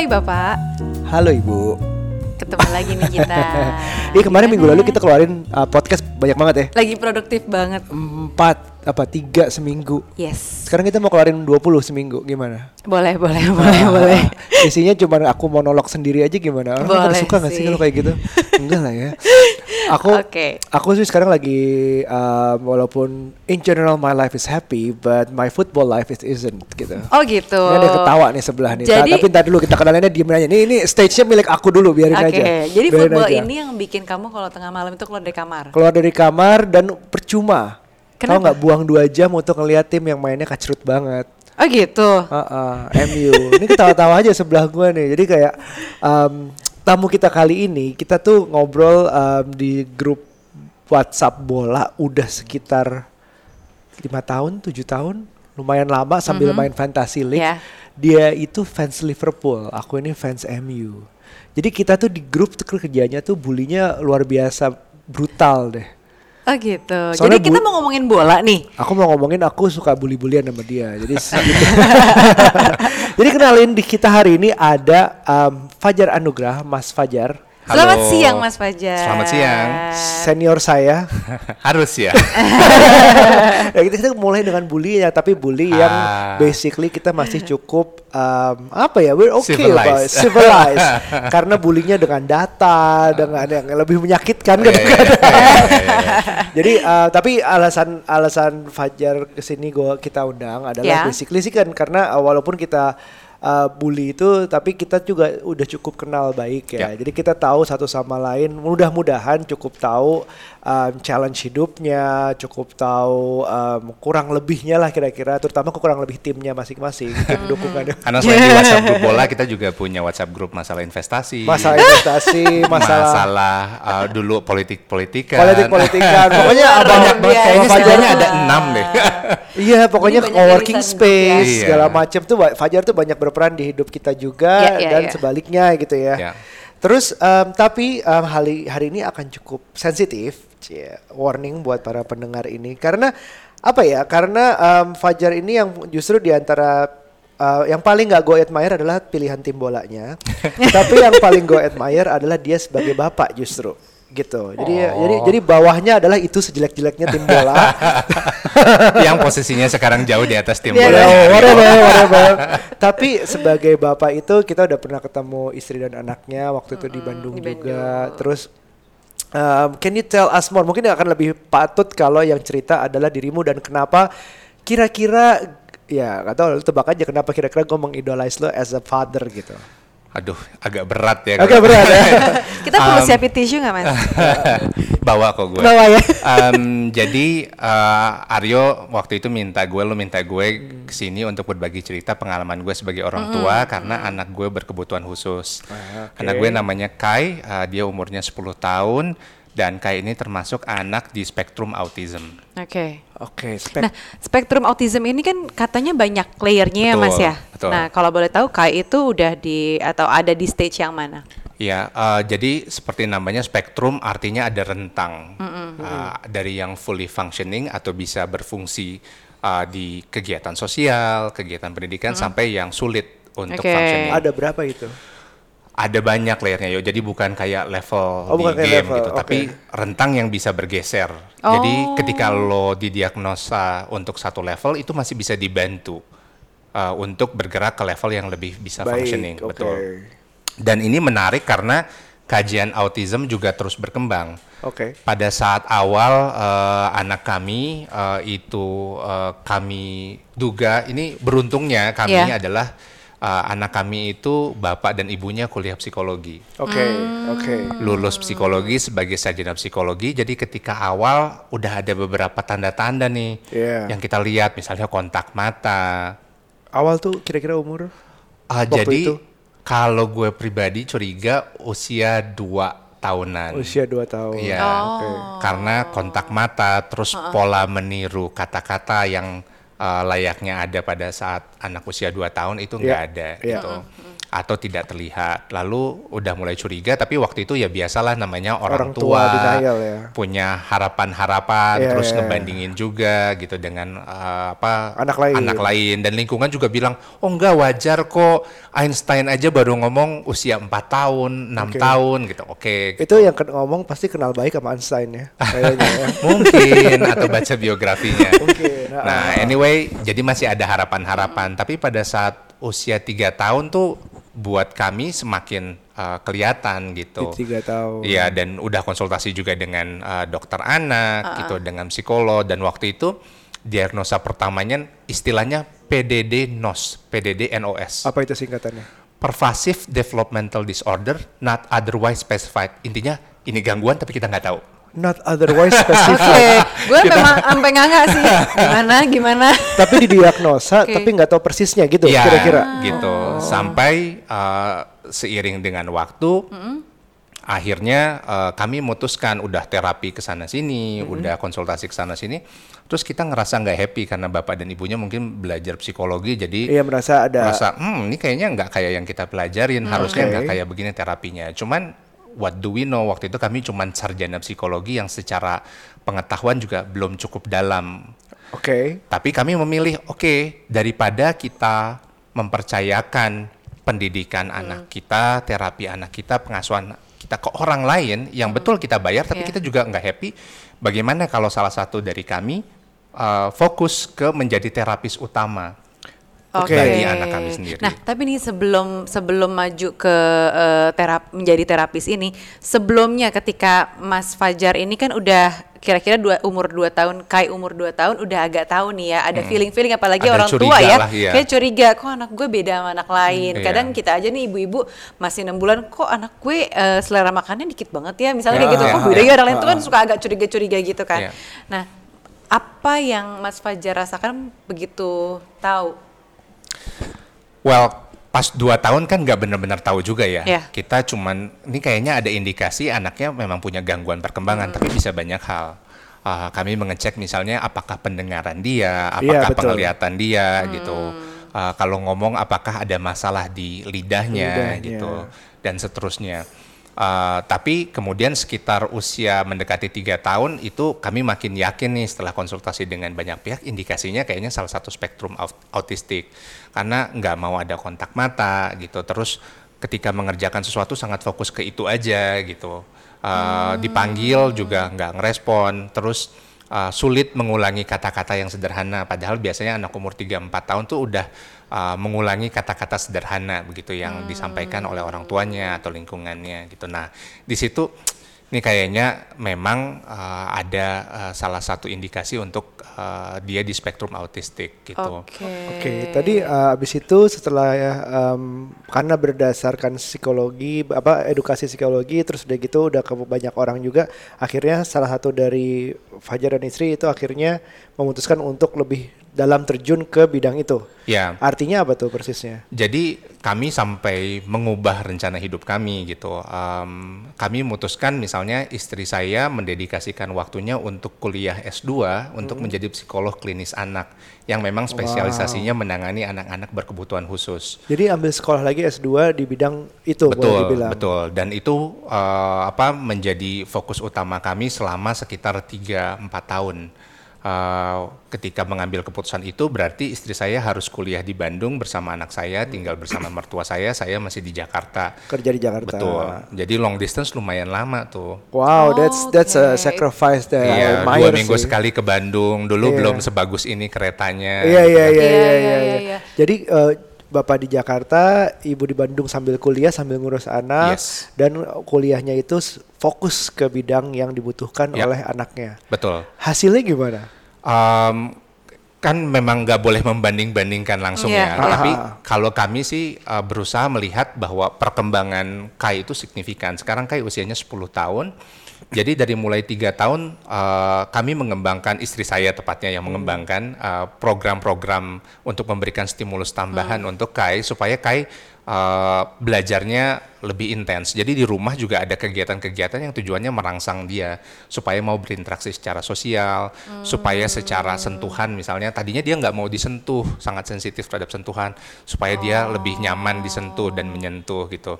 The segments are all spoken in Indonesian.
Hai Bapak, Halo Ibu. ketemu lagi nih kita. Iya kemarin minggu lalu kita keluarin uh, podcast banyak banget ya. Lagi produktif banget. Empat apa tiga seminggu. Yes. Sekarang kita mau keluarin 20 seminggu gimana? Boleh, boleh, boleh, boleh. Isinya cuma aku monolog sendiri aja gimana? Orang kan Boleh suka gak sih sih. kalau kayak gitu? Enggak lah ya. Aku Oke. aku sih sekarang lagi um, walaupun in general my life is happy but my football life is isn't gitu. Oh gitu. Ini ada ketawa nih sebelah nih. Jadi- Tapi ntar dulu kita kenalannya diem aja. Ini ini stage-nya milik aku dulu biarin Oke, aja. jadi Biarin football aja. ini yang bikin kamu kalau tengah malam itu keluar dari kamar. keluar dari kamar dan percuma. Tahu Kenapa? nggak buang dua jam untuk ngeliat tim yang mainnya kacrut banget. Oh gitu. Heeh, MU. Ini ketawa-tawa aja sebelah gua nih. Jadi kayak um, tamu kita kali ini kita tuh ngobrol um, di grup WhatsApp bola udah sekitar lima tahun, tujuh tahun, lumayan lama sambil main Fantasy League. Ya. Dia itu fans Liverpool, aku ini fans MU. Jadi kita tuh di grup tuh kerjanya tuh bulinya luar biasa brutal deh. Oh gitu. Soalnya jadi kita bu- mau ngomongin bola nih. Aku mau ngomongin aku suka bully-bulian sama dia. Jadi. Jadi kenalin di kita hari ini ada um, Fajar Anugrah, Mas Fajar, Halo. Selamat siang Mas Fajar. Selamat siang. senior saya. Harus ya. ya, kita, kita mulai dengan bully ya, tapi bully yang Ah. basically kita masih cukup um, apa ya, we're okay Civilized. about civilized. Karena bullynya dengan data, dengan yang lebih menyakitkan kadang-kadang. iya, iya, iya. Jadi uh, tapi alasan alasan Fajar ke sini gua kita undang adalah Ya. basically sih kan karena uh, walaupun kita uh, bully itu tapi kita juga udah cukup kenal baik ya. Ya. Jadi kita tahu satu sama lain. Mudah-mudahan cukup tahu um, challenge hidupnya, cukup tahu um, kurang lebihnya lah kira-kira, terutama kurang lebih timnya masing-masing, tim dukungannya. Karena selain di WhatsApp grup bola, kita juga punya WhatsApp grup masalah investasi. Masalah investasi, masalah masalah uh, dulu politik-politikan. politik-politikan. Pokoknya abang banyak banget. biasa. Kayaknya Fajar setidaknya ada enam deh. Iya, pokoknya co-working space Iya. segala macam tuh Fajar tuh banyak berperan di hidup kita juga Iya, iya, dan iya. sebaliknya gitu ya. Iya. Terus em, tapi em, hari hari ini akan cukup sensitif, warning buat para pendengar ini karena apa ya? Karena em, Fajar ini yang justru di antara eh, yang paling nggak gue admire adalah pilihan tim bolanya, tapi yang paling gue admire adalah dia sebagai bapak justru gitu. Jadi Oh. jadi jadi bawahnya adalah itu sejelek-jeleknya tim bola. yang posisinya sekarang jauh di atas tim Iya, bola. Ya, whatever, whatever. Tapi sebagai bapak itu kita udah pernah ketemu istri dan anaknya waktu itu di Bandung di juga. Terus um, can you tell us more? Mungkin akan lebih patut kalau yang cerita adalah dirimu dan kenapa kira-kira ya gak tahu lu tebak aja kenapa kira-kira gue mengidolize lo as a father gitu. Aduh, agak berat ya. Agak berat ya. Kita perlu Um, siapin tisu nggak Mas? Bawa kok gue. Bawa ya. Em, jadi eh, Aryo waktu itu minta gue, lo minta gue ke sini untuk berbagi cerita pengalaman gue sebagai orang tua karena anak gue berkebutuhan khusus. Ah, oke. Anak gue namanya Kai, eh, dia umurnya 10 tahun dan Kai ini termasuk anak di spektrum autism. Oke. Oke, spek. Nah, spektrum autism ini kan katanya banyak layernya ya Mas ya. betul. Nah, kalau boleh tahu Kai itu udah di atau ada di stage yang mana? Ya, eh, jadi seperti namanya spektrum artinya ada rentang Eh, dari yang fully functioning atau bisa berfungsi eh, di kegiatan sosial, kegiatan pendidikan sampai yang sulit untuk Oke. functioning. Ada berapa itu? Ada banyak layernya yo. Jadi bukan kayak level Oh, di bukan kayak game level, gitu, oke. tapi rentang yang bisa bergeser. Jadi Oh. ketika lo didiagnosa untuk satu level itu masih bisa dibantu uh, untuk bergerak ke level yang lebih bisa functioning, oke. betul. Dan ini menarik karena kajian autism juga terus berkembang. Oke. Pada saat awal eh, anak kami eh, itu eh, kami duga ini beruntungnya kami Iya. adalah eh, anak kami itu bapak dan ibunya kuliah psikologi. Oke, Hmm. oke. Lulus psikologi sebagai sarjana psikologi. Jadi ketika awal udah ada beberapa tanda-tanda nih Iya. yang kita lihat misalnya kontak mata. Awal tuh kira-kira umur Ah, Waktu jadi itu? kalau gue pribadi curiga usia 2 tahunan. usia 2 tahun. Iya, Oke. karena kontak mata, terus pola meniru kata-kata yang uh, layaknya ada pada saat anak usia 2 tahun itu nggak Iya, ada iya. gitu. Atau tidak terlihat. Lalu udah mulai curiga, tapi waktu itu ya biasalah namanya orang, Orang tua denial ya. punya harapan-harapan, Iya, terus iya, iya. ngebandingin juga gitu dengan eh, apa Anak lain. anak lain dan lingkungan juga bilang, oh enggak wajar kok Einstein aja baru ngomong usia 4 tahun, 6 Oke. tahun gitu. Oke, Itu yang ngomong pasti kenal baik sama Einstein ya. Kayaknya ya. mungkin atau baca biografinya. Mungkin. ah, Nah, ah. anyway, jadi masih ada harapan-harapan. Tapi pada saat usia tiga tahun tuh buat kami semakin uh, kelihatan gitu. Di tiga tahun. Iya, dan udah konsultasi juga dengan uh, dokter anak, gitu, dengan psikolog. Dan waktu itu diagnosa pertamanya istilahnya PDD NOS, PDD NOS. Apa itu singkatannya? Pervasive Developmental Disorder, not otherwise specified. Intinya ini gangguan tapi kita nggak tahu. Not otherwise Oke, specified. gue memang sampai nganga sih. Gimana, gimana? tapi didiagnosa Oke. tapi nggak tahu persisnya gitu Iya, kira-kira. gitu. Sampai uh, seiring dengan waktu, akhirnya uh, kami memutuskan udah terapi ke sana sini, udah konsultasi ke sana sini. Terus kita ngerasa nggak happy karena bapak dan ibunya mungkin belajar psikologi, jadi Iya merasa ada merasa, hmm ini kayaknya nggak kayak yang kita pelajarin, harusnya Oke. nggak kayak begini terapinya. Cuman what do we know waktu itu kami cuman sarjana psikologi yang secara pengetahuan juga belum cukup dalam Oke. tapi kami memilih, oke, daripada kita mempercayakan pendidikan anak kita, terapi anak kita, pengasuhan kita ke orang lain yang betul kita bayar, tapi Iya. kita juga nggak happy. Bagaimana kalau salah satu dari kami uh, fokus ke menjadi terapis utama Oke. bagi anak kami sendiri? Nah, tapi nih sebelum sebelum maju ke eh, terap menjadi terapis ini, sebelumnya ketika Mas Fajar ini kan udah kira-kira dua, umur 2 tahun, Kai umur 2 tahun udah agak tahu nih ya, ada feeling-feeling apalagi Ada orang tua ya. lah, iya. Kayak curiga, kok anak gue beda sama anak lain. Iya. Kadang kita aja nih ibu-ibu masih 6 bulan, kok anak gue eh, selera makannya dikit banget ya. Misalnya kayak Ya, gitu, kok ya, beda ya. ya orang lain tuh kan suka agak curiga-curiga gitu kan. Iya. Nah, apa yang Mas Fajar rasakan begitu tahu? Well, pas dua tahun kan nggak benar-benar tahu juga ya. Iya. Kita cuman ini kayaknya ada indikasi anaknya memang punya gangguan perkembangan, tapi bisa banyak hal. Ah, kami mengecek misalnya apakah pendengaran dia, apakah betul. penglihatan dia gitu. Ah, kalau ngomong apakah ada masalah di lidahnya, Lidahnya. gitu dan seterusnya. Ah, tapi kemudian sekitar usia mendekati tiga tahun itu kami makin yakin nih setelah konsultasi dengan banyak pihak indikasinya kayaknya salah satu spektrum aut- autistik. Karena nggak mau ada kontak mata gitu. Terus ketika mengerjakan sesuatu sangat fokus ke itu aja gitu. Ah, dipanggil juga nggak ngerespon. Terus ah, sulit mengulangi kata-kata yang sederhana padahal biasanya anak umur 3-4 tahun tuh udah ah, mengulangi kata-kata sederhana begitu yang disampaikan oleh orang tuanya atau lingkungannya gitu. Nah, di situ ini kayaknya memang ah, ada ah, salah satu indikasi untuk ah, dia di spektrum autistik gitu. Oke. Oke, tadi uh, abis itu setelah ya, um, karena berdasarkan psikologi, apa edukasi psikologi, terus udah gitu udah ke banyak orang juga, akhirnya salah satu dari Fajar dan istri itu akhirnya memutuskan untuk lebih dalam terjun ke bidang itu. Ya. Artinya apa tuh persisnya? Jadi kami sampai mengubah rencana hidup kami gitu. Em, kami memutuskan misalnya istri saya mendedikasikan waktunya untuk kuliah S2 untuk menjadi psikolog klinis anak yang memang spesialisasinya menangani anak-anak berkebutuhan khusus. Jadi ambil sekolah lagi S2 di bidang itu boleh betul, dibilang. betul. Dan itu eh, apa menjadi fokus utama kami selama sekitar 3-4 tahun. Eh, ketika mengambil keputusan itu berarti istri saya harus kuliah di Bandung bersama anak saya, tinggal bersama mertua saya, saya masih di Jakarta. Kerja di Jakarta. Betul. Jadi long distance lumayan lama tuh. Wow, Oh, that's that's a oke. sacrifice that I Iya, admire dua minggu sih. sekali ke Bandung. Dulu Iya. belum sebagus ini keretanya. Iya iya iya Iya, iya iya, iya. iya, iya. iya. Jadi eh, Bapak di Jakarta, Ibu di Bandung sambil kuliah sambil ngurus anak Yes. dan kuliahnya itu fokus ke bidang yang dibutuhkan Ya. oleh anaknya. Betul. Hasilnya gimana? Um, kan memang nggak boleh membanding-bandingkan langsung Iya. ya. Tapi Aha. kalau kami sih uh, berusaha melihat bahwa perkembangan Kai itu signifikan. Sekarang Kai usianya 10 tahun. Jadi dari mulai tiga tahun uh, kami mengembangkan istri saya tepatnya yang mengembangkan uh, program-program untuk memberikan stimulus tambahan untuk Kai supaya Kai uh, belajarnya lebih intens. Jadi di rumah juga ada kegiatan-kegiatan yang tujuannya merangsang dia supaya mau berinteraksi secara sosial, supaya secara sentuhan misalnya tadinya dia nggak mau disentuh, sangat sensitif terhadap sentuhan, supaya dia lebih nyaman disentuh dan menyentuh gitu.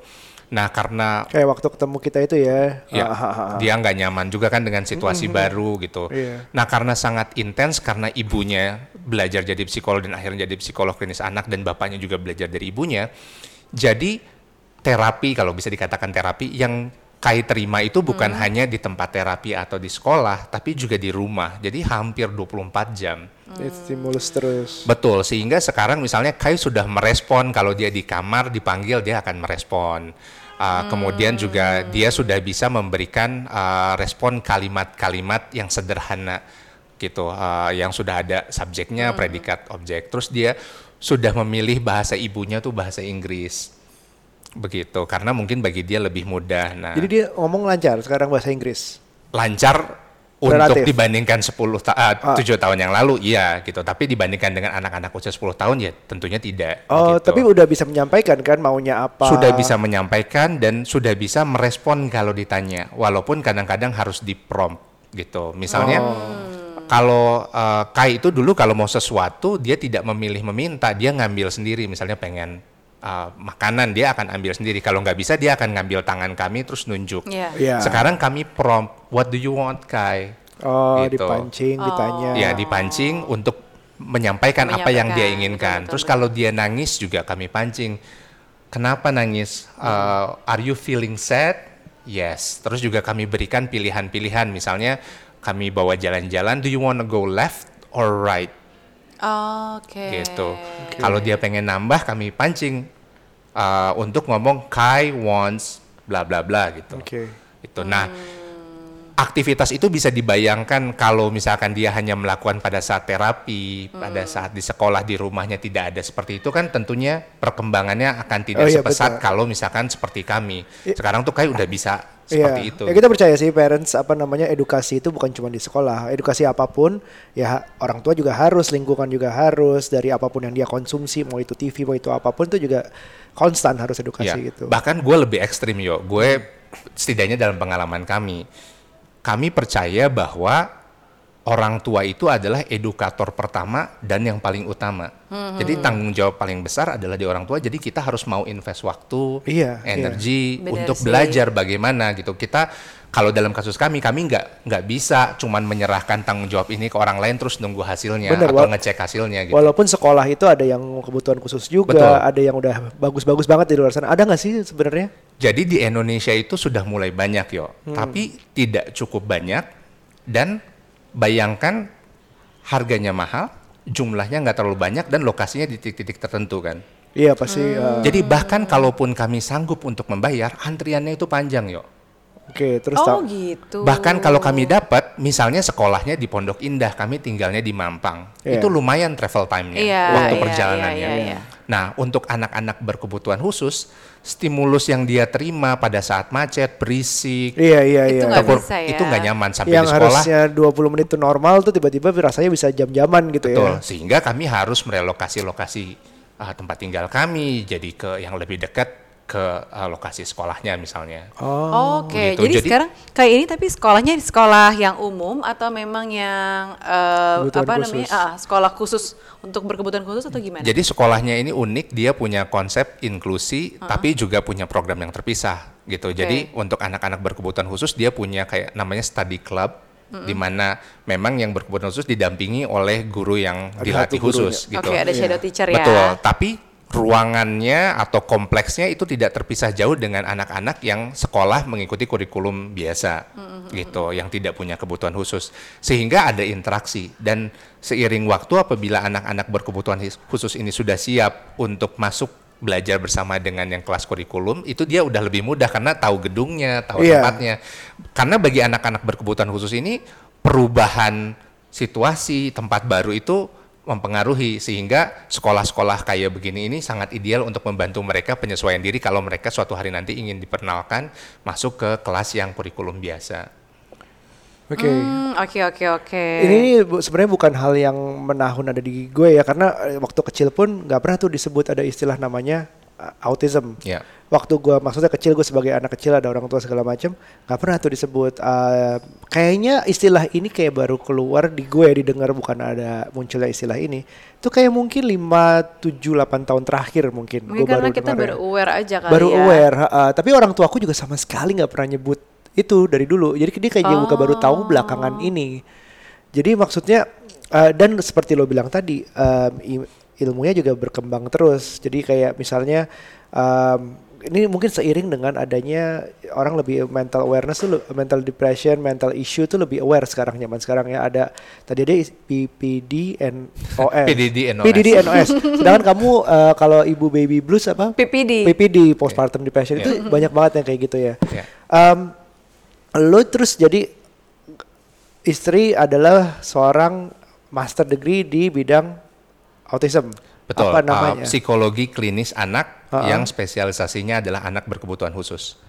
Nah karena Kayak waktu ketemu kita itu ya. ya Ah, ah, ah, ah. dia nggak nyaman juga kan dengan situasi baru gitu. Iya. Nah karena sangat intens karena ibunya belajar jadi psikolog dan akhirnya jadi psikolog klinis anak dan bapaknya juga belajar dari ibunya, jadi terapi kalau bisa dikatakan terapi yang Kai terima itu bukan hanya di tempat terapi atau di sekolah, tapi juga di rumah. Jadi hampir 24 jam. Itu stimulus terus. Betul, sehingga sekarang misalnya Kai sudah merespon kalau dia di kamar dipanggil dia akan merespon. Uh, Kemudian juga dia sudah bisa memberikan uh, respon kalimat-kalimat yang sederhana gitu, uh, yang sudah ada subjeknya, predikat, objek. Terus dia sudah memilih bahasa ibunya tuh bahasa Inggris, begitu. Karena mungkin bagi dia lebih mudah. Nah, Jadi dia ngomong lancar sekarang bahasa Inggris. lancar untuk Relatif. dibandingkan 10 ta ah, 7 tahun yang lalu iya gitu tapi dibandingkan dengan anak-anak usia 10 tahun ya tentunya tidak Oh, gitu. tapi udah bisa menyampaikan kan maunya apa? sudah bisa menyampaikan dan sudah bisa merespon kalau ditanya walaupun kadang-kadang harus di prompt gitu misalnya Oh. kalau eh, Kai itu dulu kalau mau sesuatu dia tidak memilih meminta dia ngambil sendiri misalnya pengen eh, makanan dia akan ambil sendiri kalau nggak bisa dia akan ngambil tangan kami terus nunjuk Iya. Iya. sekarang kami prompt, what do you want, Kai? Oh, Gitu. dipancing, ditanya. Ya, dipancing untuk menyampaikan, apa yang dia Menyampaikan, inginkan. betul, Terus betul, kalau dia nangis juga kami pancing. Kenapa nangis? Uh, are you feeling sad? Yes. Terus juga kami berikan pilihan-pilihan. Misalnya kami bawa jalan-jalan. Do you wanna go left or right? Oke. Gitu. Kalau dia pengen nambah, kami pancing uh, untuk ngomong Kai wants bla bla bla gitu. Oke. Itu. Nah, aktivitas itu bisa dibayangkan kalau misalkan dia hanya melakukan pada saat terapi, pada saat di sekolah di rumahnya tidak ada seperti itu kan tentunya perkembangannya akan tidak Oh iya, sepesat betul. kalau misalkan seperti kami. Sekarang tuh kayak udah bisa Iya. seperti itu. Ya kita percaya sih parents apa namanya edukasi itu bukan cuma di sekolah, edukasi apa pun ya orang tua juga harus, lingkungan juga harus dari apa pun yang dia konsumsi, mau itu TV, mau itu apa pun itu juga konstan harus edukasi Ya, gitu. Bahkan gue lebih ekstrim yo. Gue setidaknya dalam pengalaman kami, kami percaya bahwa orang tua itu adalah edukator pertama dan yang paling utama. Jadi tanggung jawab paling besar adalah di orang tua. Jadi kita harus mau invest waktu, Iya, energi Benar untuk sih. belajar bagaimana gitu. Kita kalau dalam kasus kami, kami nggak nggak bisa cuman menyerahkan tanggung jawab ini ke orang lain terus nunggu hasilnya Benar, atau ngecek hasilnya gitu. Walaupun sekolah itu ada yang kebutuhan khusus juga, Betul. ada yang udah bagus-bagus banget di luar sana. Ada nggak sih sebenarnya? Jadi di Indonesia itu sudah mulai banyak yo, Hmm. tapi tidak cukup banyak dan bayangkan harganya mahal, jumlahnya nggak terlalu banyak dan lokasinya di titik-titik tertentu kan. Iya pasti. uh, Jadi bahkan kalaupun kami sanggup untuk membayar, antriannya itu panjang yo. Oke, terus Oh gitu. Bahkan kalau kami dapat, misalnya sekolahnya di Pondok Indah, kami tinggalnya di Mampang, Iya. itu lumayan travel time-nya, Iya, waktu iya, perjalanannya. iya, iya, iya. Nah, untuk anak-anak berkebutuhan khusus, stimulus yang dia terima pada saat macet, berisik, Iya iya Itu iya. nggak Takut- bisa ya. itu nggak nyaman sampai yang di sekolah. harusnya 20 menit itu normal tuh tiba-tiba rasanya bisa jam-jaman gitu Betul. ya. Sehingga kami harus merelokasi lokasi ah, tempat tinggal kami jadi ke yang lebih dekat ke ah, lokasi sekolahnya misalnya. Oh. Oke, gitu. jadi, Jadi- sekarang kayak ini tapi sekolahnya di sekolah yang umum atau memang yang Kebutuhan apa khusus. namanya ah, sekolah khusus untuk berkebutuhan khusus atau gimana? Jadi sekolahnya ini unik, dia punya konsep inklusi tapi juga punya program yang terpisah gitu. Jadi untuk anak-anak berkebutuhan khusus dia punya kayak namanya study club di mana memang yang berkebutuhan khusus didampingi oleh guru yang Ada dilatih gurunya. khusus gitu. Oke, ada Iya. shadow teacher ya. Betul, tapi ruangannya atau kompleksnya itu tidak terpisah jauh dengan anak-anak yang sekolah mengikuti kurikulum biasa gitu, yang tidak punya kebutuhan khusus. Sehingga ada interaksi dan seiring waktu apabila anak-anak berkebutuhan khusus ini sudah siap untuk masuk belajar bersama dengan yang kelas kurikulum, itu dia udah lebih mudah karena tahu gedungnya, tahu Iya. tempatnya. Karena bagi anak-anak berkebutuhan khusus ini perubahan situasi tempat baru itu mempengaruhi sehingga sekolah-sekolah kayak begini ini sangat ideal untuk membantu mereka penyesuaian diri kalau mereka suatu hari nanti ingin diperkenalkan masuk ke kelas yang kurikulum biasa. Oke. Hmm, Oke oke oke. Ini bu- sebenarnya bukan hal yang menahun ada di gue ya karena eh, waktu kecil pun nggak pernah tuh disebut ada istilah namanya uh, autism. Ya. Waktu gua maksudnya kecil gue sebagai anak kecil ada orang tua segala macam nggak pernah tuh disebut. uh, kayaknya istilah ini kayak baru keluar di gue didengar bukan ada munculnya istilah ini. Itu kayak mungkin 5, 7, 8 tahun terakhir mungkin. Mungkin Gua karena kita dengar ya. baru aware aja kali baru ya. aware ha. tapi orang tua aku juga sama sekali nggak pernah nyebut itu dari dulu jadi dia kayak juga baru tahu belakangan ini jadi maksudnya uh, dan seperti lo bilang tadi um, ilmunya juga berkembang terus jadi kayak misalnya um, ini mungkin seiring dengan adanya orang lebih mental awareness tuh mental depression, mental issue tuh lebih aware sekarang zaman sekarang ya ada tadi ada PPD NOS. PDD NOS. PDD NOS. Sedangkan kamu uh, kalau ibu baby blues apa? PPD. PPD postpartum depression itu Iya. banyak banget yang kayak gitu ya. Ya. Um, lo terus jadi istri adalah seorang master degree di bidang autism. Betul. Apa uh, namanya? psikologi klinis anak Ha-ha. yang spesialisasinya adalah anak berkebutuhan khusus.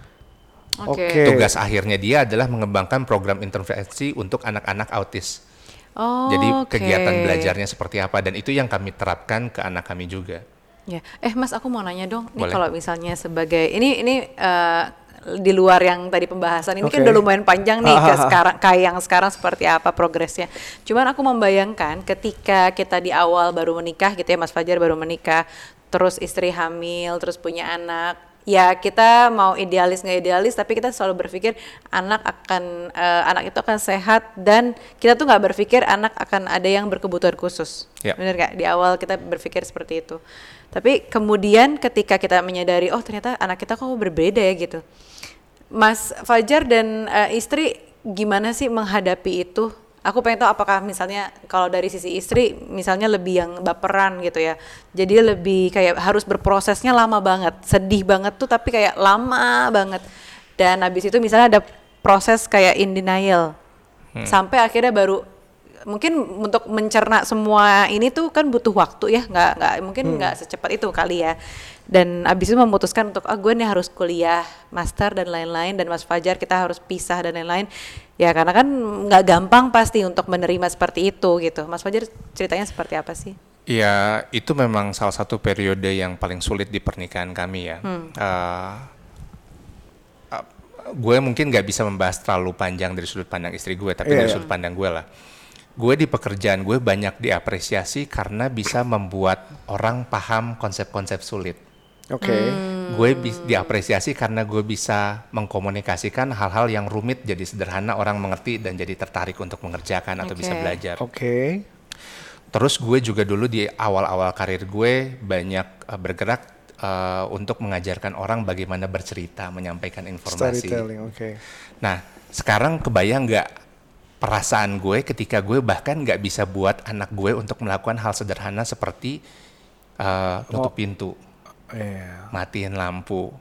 Oke. Oke. Tugas akhirnya dia adalah mengembangkan program intervensi untuk anak-anak autis. Oh, Jadi oke. kegiatan belajarnya seperti apa dan itu yang kami terapkan ke anak kami juga. Ya, eh Mas aku mau nanya dong, nih Boleh. kalau misalnya sebagai ini ini eh, di luar yang tadi pembahasan ini kan Oke. udah lumayan panjang nih ke sekarang kayak yang sekarang seperti apa progresnya. Cuman aku membayangkan ketika kita di awal baru menikah gitu ya Mas Fajar baru menikah, terus istri hamil, terus punya anak, ya kita mau idealis nggak idealis tapi kita selalu berpikir anak akan eh, anak itu akan sehat dan kita tuh nggak berpikir anak akan ada yang berkebutuhan khusus Ya. bener nggak di awal kita berpikir seperti itu tapi kemudian ketika kita menyadari oh ternyata anak kita kok berbeda ya gitu Mas Fajar dan eh, istri gimana sih menghadapi itu? Aku pengen tahu apakah misalnya kalau dari sisi istri misalnya lebih yang baperan gitu ya. Jadi lebih kayak harus berprosesnya lama banget. Sedih banget tuh tapi kayak lama banget. Dan habis itu misalnya ada proses kayak in denial. Sampai akhirnya baru mungkin untuk mencerna semua ini tuh kan butuh waktu ya nggak nggak mungkin nggak secepat itu kali ya dan abis itu memutuskan untuk ah gue nih harus kuliah master dan lain-lain dan Mas Fajar kita harus pisah dan lain-lain ya karena kan nggak gampang pasti untuk menerima seperti itu gitu Mas Fajar ceritanya seperti apa sih Ya, itu memang salah satu periode yang paling sulit di pernikahan kami ya. Eh, eh, gue mungkin nggak bisa membahas terlalu panjang dari sudut pandang istri gue, tapi Iya, dari iya. sudut pandang gue lah. Gue di pekerjaan gue banyak diapresiasi karena bisa membuat orang paham konsep-konsep sulit. Oke. Gue bis- diapresiasi karena gue bisa mengkomunikasikan hal-hal yang rumit jadi sederhana orang mengerti dan jadi tertarik untuk mengerjakan atau bisa Oke. belajar. Oke. Terus gue juga dulu di awal-awal karir gue banyak uh, bergerak uh, untuk mengajarkan orang bagaimana bercerita, menyampaikan informasi. Storytelling. Oke. Nah, sekarang kebayang nggak perasaan gue ketika gue bahkan nggak bisa buat anak gue untuk melakukan hal sederhana seperti uh, nutup Oh. pintu, Iya. matiin lampu.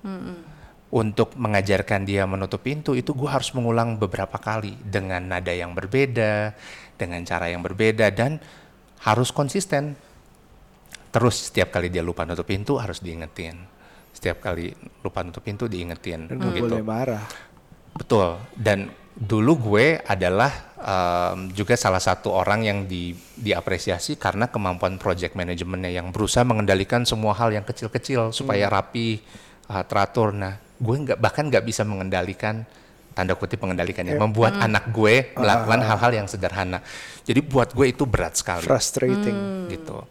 Untuk mengajarkan dia menutup pintu itu gue harus mengulang beberapa kali dengan nada yang berbeda, dengan cara yang berbeda dan harus konsisten. Terus setiap kali dia lupa nutup pintu harus diingetin. Setiap kali lupa nutup pintu diingetin Dan gitu. boleh marah. Betul. Dan dulu gue adalah em, juga salah satu orang yang di, diapresiasi karena kemampuan project manajemennya yang berusaha mengendalikan semua hal yang kecil-kecil supaya rapi, uh, teratur. Nah, gue nggak bahkan nggak bisa mengendalikan tanda kutip mengendalikannya, membuat anak gue melakukan hal-hal yang sederhana. Jadi buat gue itu berat sekali Frustrating. gitu.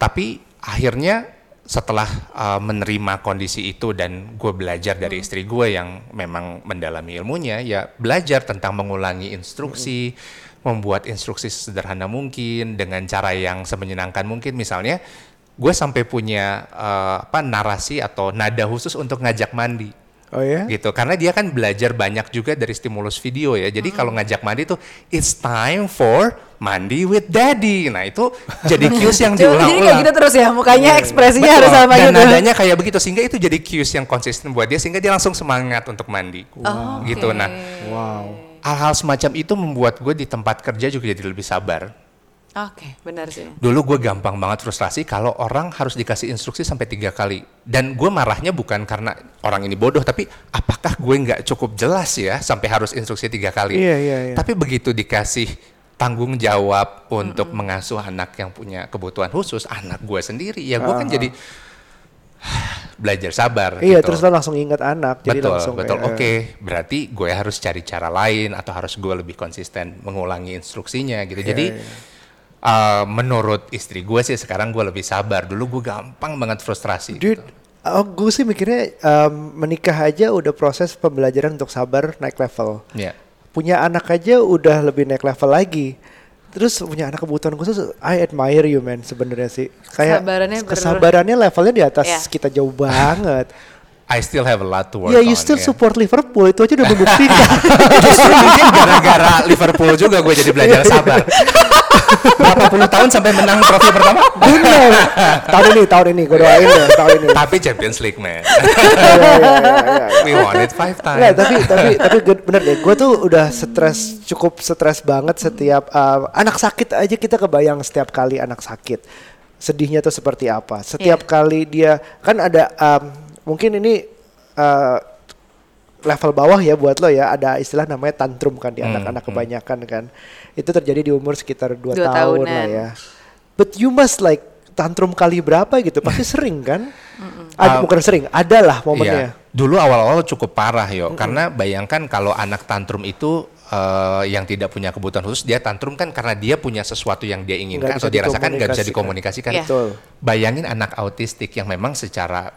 Tapi akhirnya setelah uh, menerima kondisi itu dan gue belajar dari istri gue yang memang mendalami ilmunya, ya belajar tentang mengulangi instruksi, membuat instruksi sederhana mungkin dengan cara yang semenyenangkan mungkin. Misalnya, gue sampai punya uh, apa narasi atau nada khusus untuk ngajak mandi Oh ya? gitu. Karena dia kan belajar banyak juga dari stimulus video ya. Jadi kalau ngajak mandi tuh it's time for mandi with daddy. Nah itu jadi cues yang Jadi kayak diulang-ulang gitu terus ya mukanya ekspresinya harus Betul. sama dan gitu. nadanya kayak begitu sehingga itu jadi cues yang konsisten buat dia sehingga dia langsung semangat untuk mandi. Oh, gitu. Nah Wow. hal-hal semacam itu membuat gue di tempat kerja juga jadi lebih sabar Oke, benar sih. Dulu gue gampang banget frustrasi kalau orang harus dikasih instruksi sampai tiga kali. Dan gue marahnya bukan karena orang ini bodoh, tapi apakah gue nggak cukup jelas ya sampai harus instruksi tiga kali. Iya, iya, iya. Tapi begitu dikasih tanggung jawab untuk mengasuh anak yang punya kebutuhan khusus, anak gue sendiri, ya gue kan Ah. jadi belajar sabar. Iya, gitu. terus lo langsung ingat anak, jadi betul, langsung betul. Oke, berarti gue harus cari cara lain atau harus gue lebih konsisten mengulangi instruksinya gitu. Iya, Jadi uh, menurut istri gue sih sekarang gue lebih sabar. Dulu gue gampang banget frustrasi. Dude, gitu. oh, gue sih mikirnya um, menikah aja udah proses pembelajaran untuk sabar naik level. Iya. Punya anak aja udah lebih naik level lagi. Terus punya anak kebutuhan khusus, I admire you man sebenarnya sih. Kayak Kesabarannya kesabarannya levelnya di atas Iya. kita jauh banget. I still have a lot to work Ya, you on. still ya. support Liverpool itu aja udah membuktikan. Justru mungkin gara-gara Liverpool juga gue jadi belajar sabar. Berapa puluh tahun sampai menang trofi pertama? Bener. tahun ini, tahun ini gue doain ya, tahun ini. Tapi Champions League man. Iya, iya, iya. We won it five Nggak, times. tapi tapi tapi gue- bener deh, gue tuh udah stres cukup stres banget setiap uh, anak sakit aja kita kebayang setiap kali anak sakit sedihnya tuh seperti apa. Setiap Iya. kali dia kan ada um, mungkin ini uh, level bawah ya buat lo ya ada istilah namanya tantrum kan di Hmm, anak-anak hmm. kebanyakan kan itu terjadi di umur sekitar 2 Dua tahun lah tahunan. ya. But you must like tantrum kali berapa gitu pasti sering kan? Ada, Uh, bukan sering, adalah momennya. Iya. Dulu awal-awal cukup parah yo, karena bayangkan kalau anak tantrum itu eh, yang tidak punya kebutuhan khusus, dia tantrum kan karena dia punya sesuatu yang dia inginkan atau dia rasakan nggak bisa dikomunikasikan. dikomunikasikan. Iya. Betul. Bayangin anak autistik yang memang secara,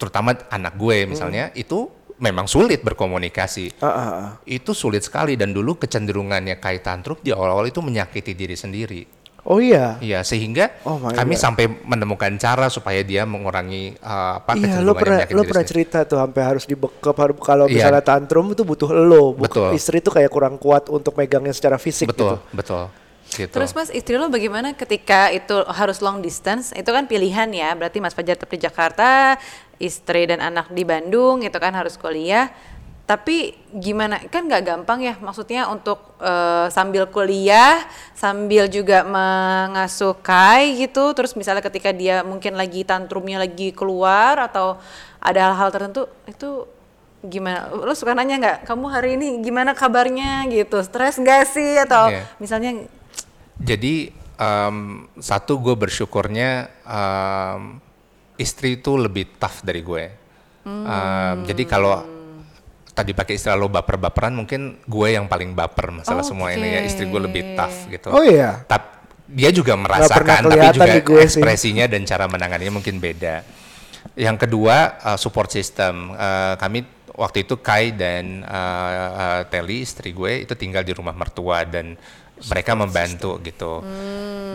terutama anak gue misalnya, itu memang sulit berkomunikasi. Ah, ah, ah. Itu sulit sekali dan dulu kecenderungannya kayak tantrum di awal-awal itu menyakiti diri sendiri. Oh iya. Iya, sehingga Oh kami God. sampai menemukan cara supaya dia mengurangi eh, apa Iya, lo pernah lo pernah cerita tuh sampai harus dibekap harus kalau Iya. misalnya tantrum itu butuh lo, Betul. istri tuh kayak kurang kuat untuk megangnya secara fisik betul, gitu. betul. Gitu. Terus Mas, istri lo bagaimana ketika itu harus long distance? Itu kan pilihan ya, berarti Mas Fajar tetap di Jakarta, istri dan anak di Bandung, itu kan harus kuliah. Tapi gimana? Kan nggak gampang ya, maksudnya untuk eh, sambil kuliah, sambil juga mengasuh Kai gitu. Terus misalnya ketika dia mungkin lagi tantrumnya lagi keluar atau ada hal-hal tertentu, itu gimana? Lo suka nanya nggak? Kamu hari ini gimana kabarnya gitu? Stres nggak sih? Atau Iya. misalnya Jadi em, satu gue bersyukurnya em, istri itu lebih tough dari gue. Em, jadi kalau tadi pakai istilah lo baper-baperan, mungkin gue yang paling baper masalah semua ini ya. Istri gue lebih tough gitu. Oh iya. Tap- dia juga merasakan, tapi juga gue sih. ekspresinya dan cara menanganinya mungkin beda. Yang kedua uh, support system. Uh, kami waktu itu Kai dan uh, uh, Telly istri gue itu tinggal di rumah mertua dan mereka membantu gitu.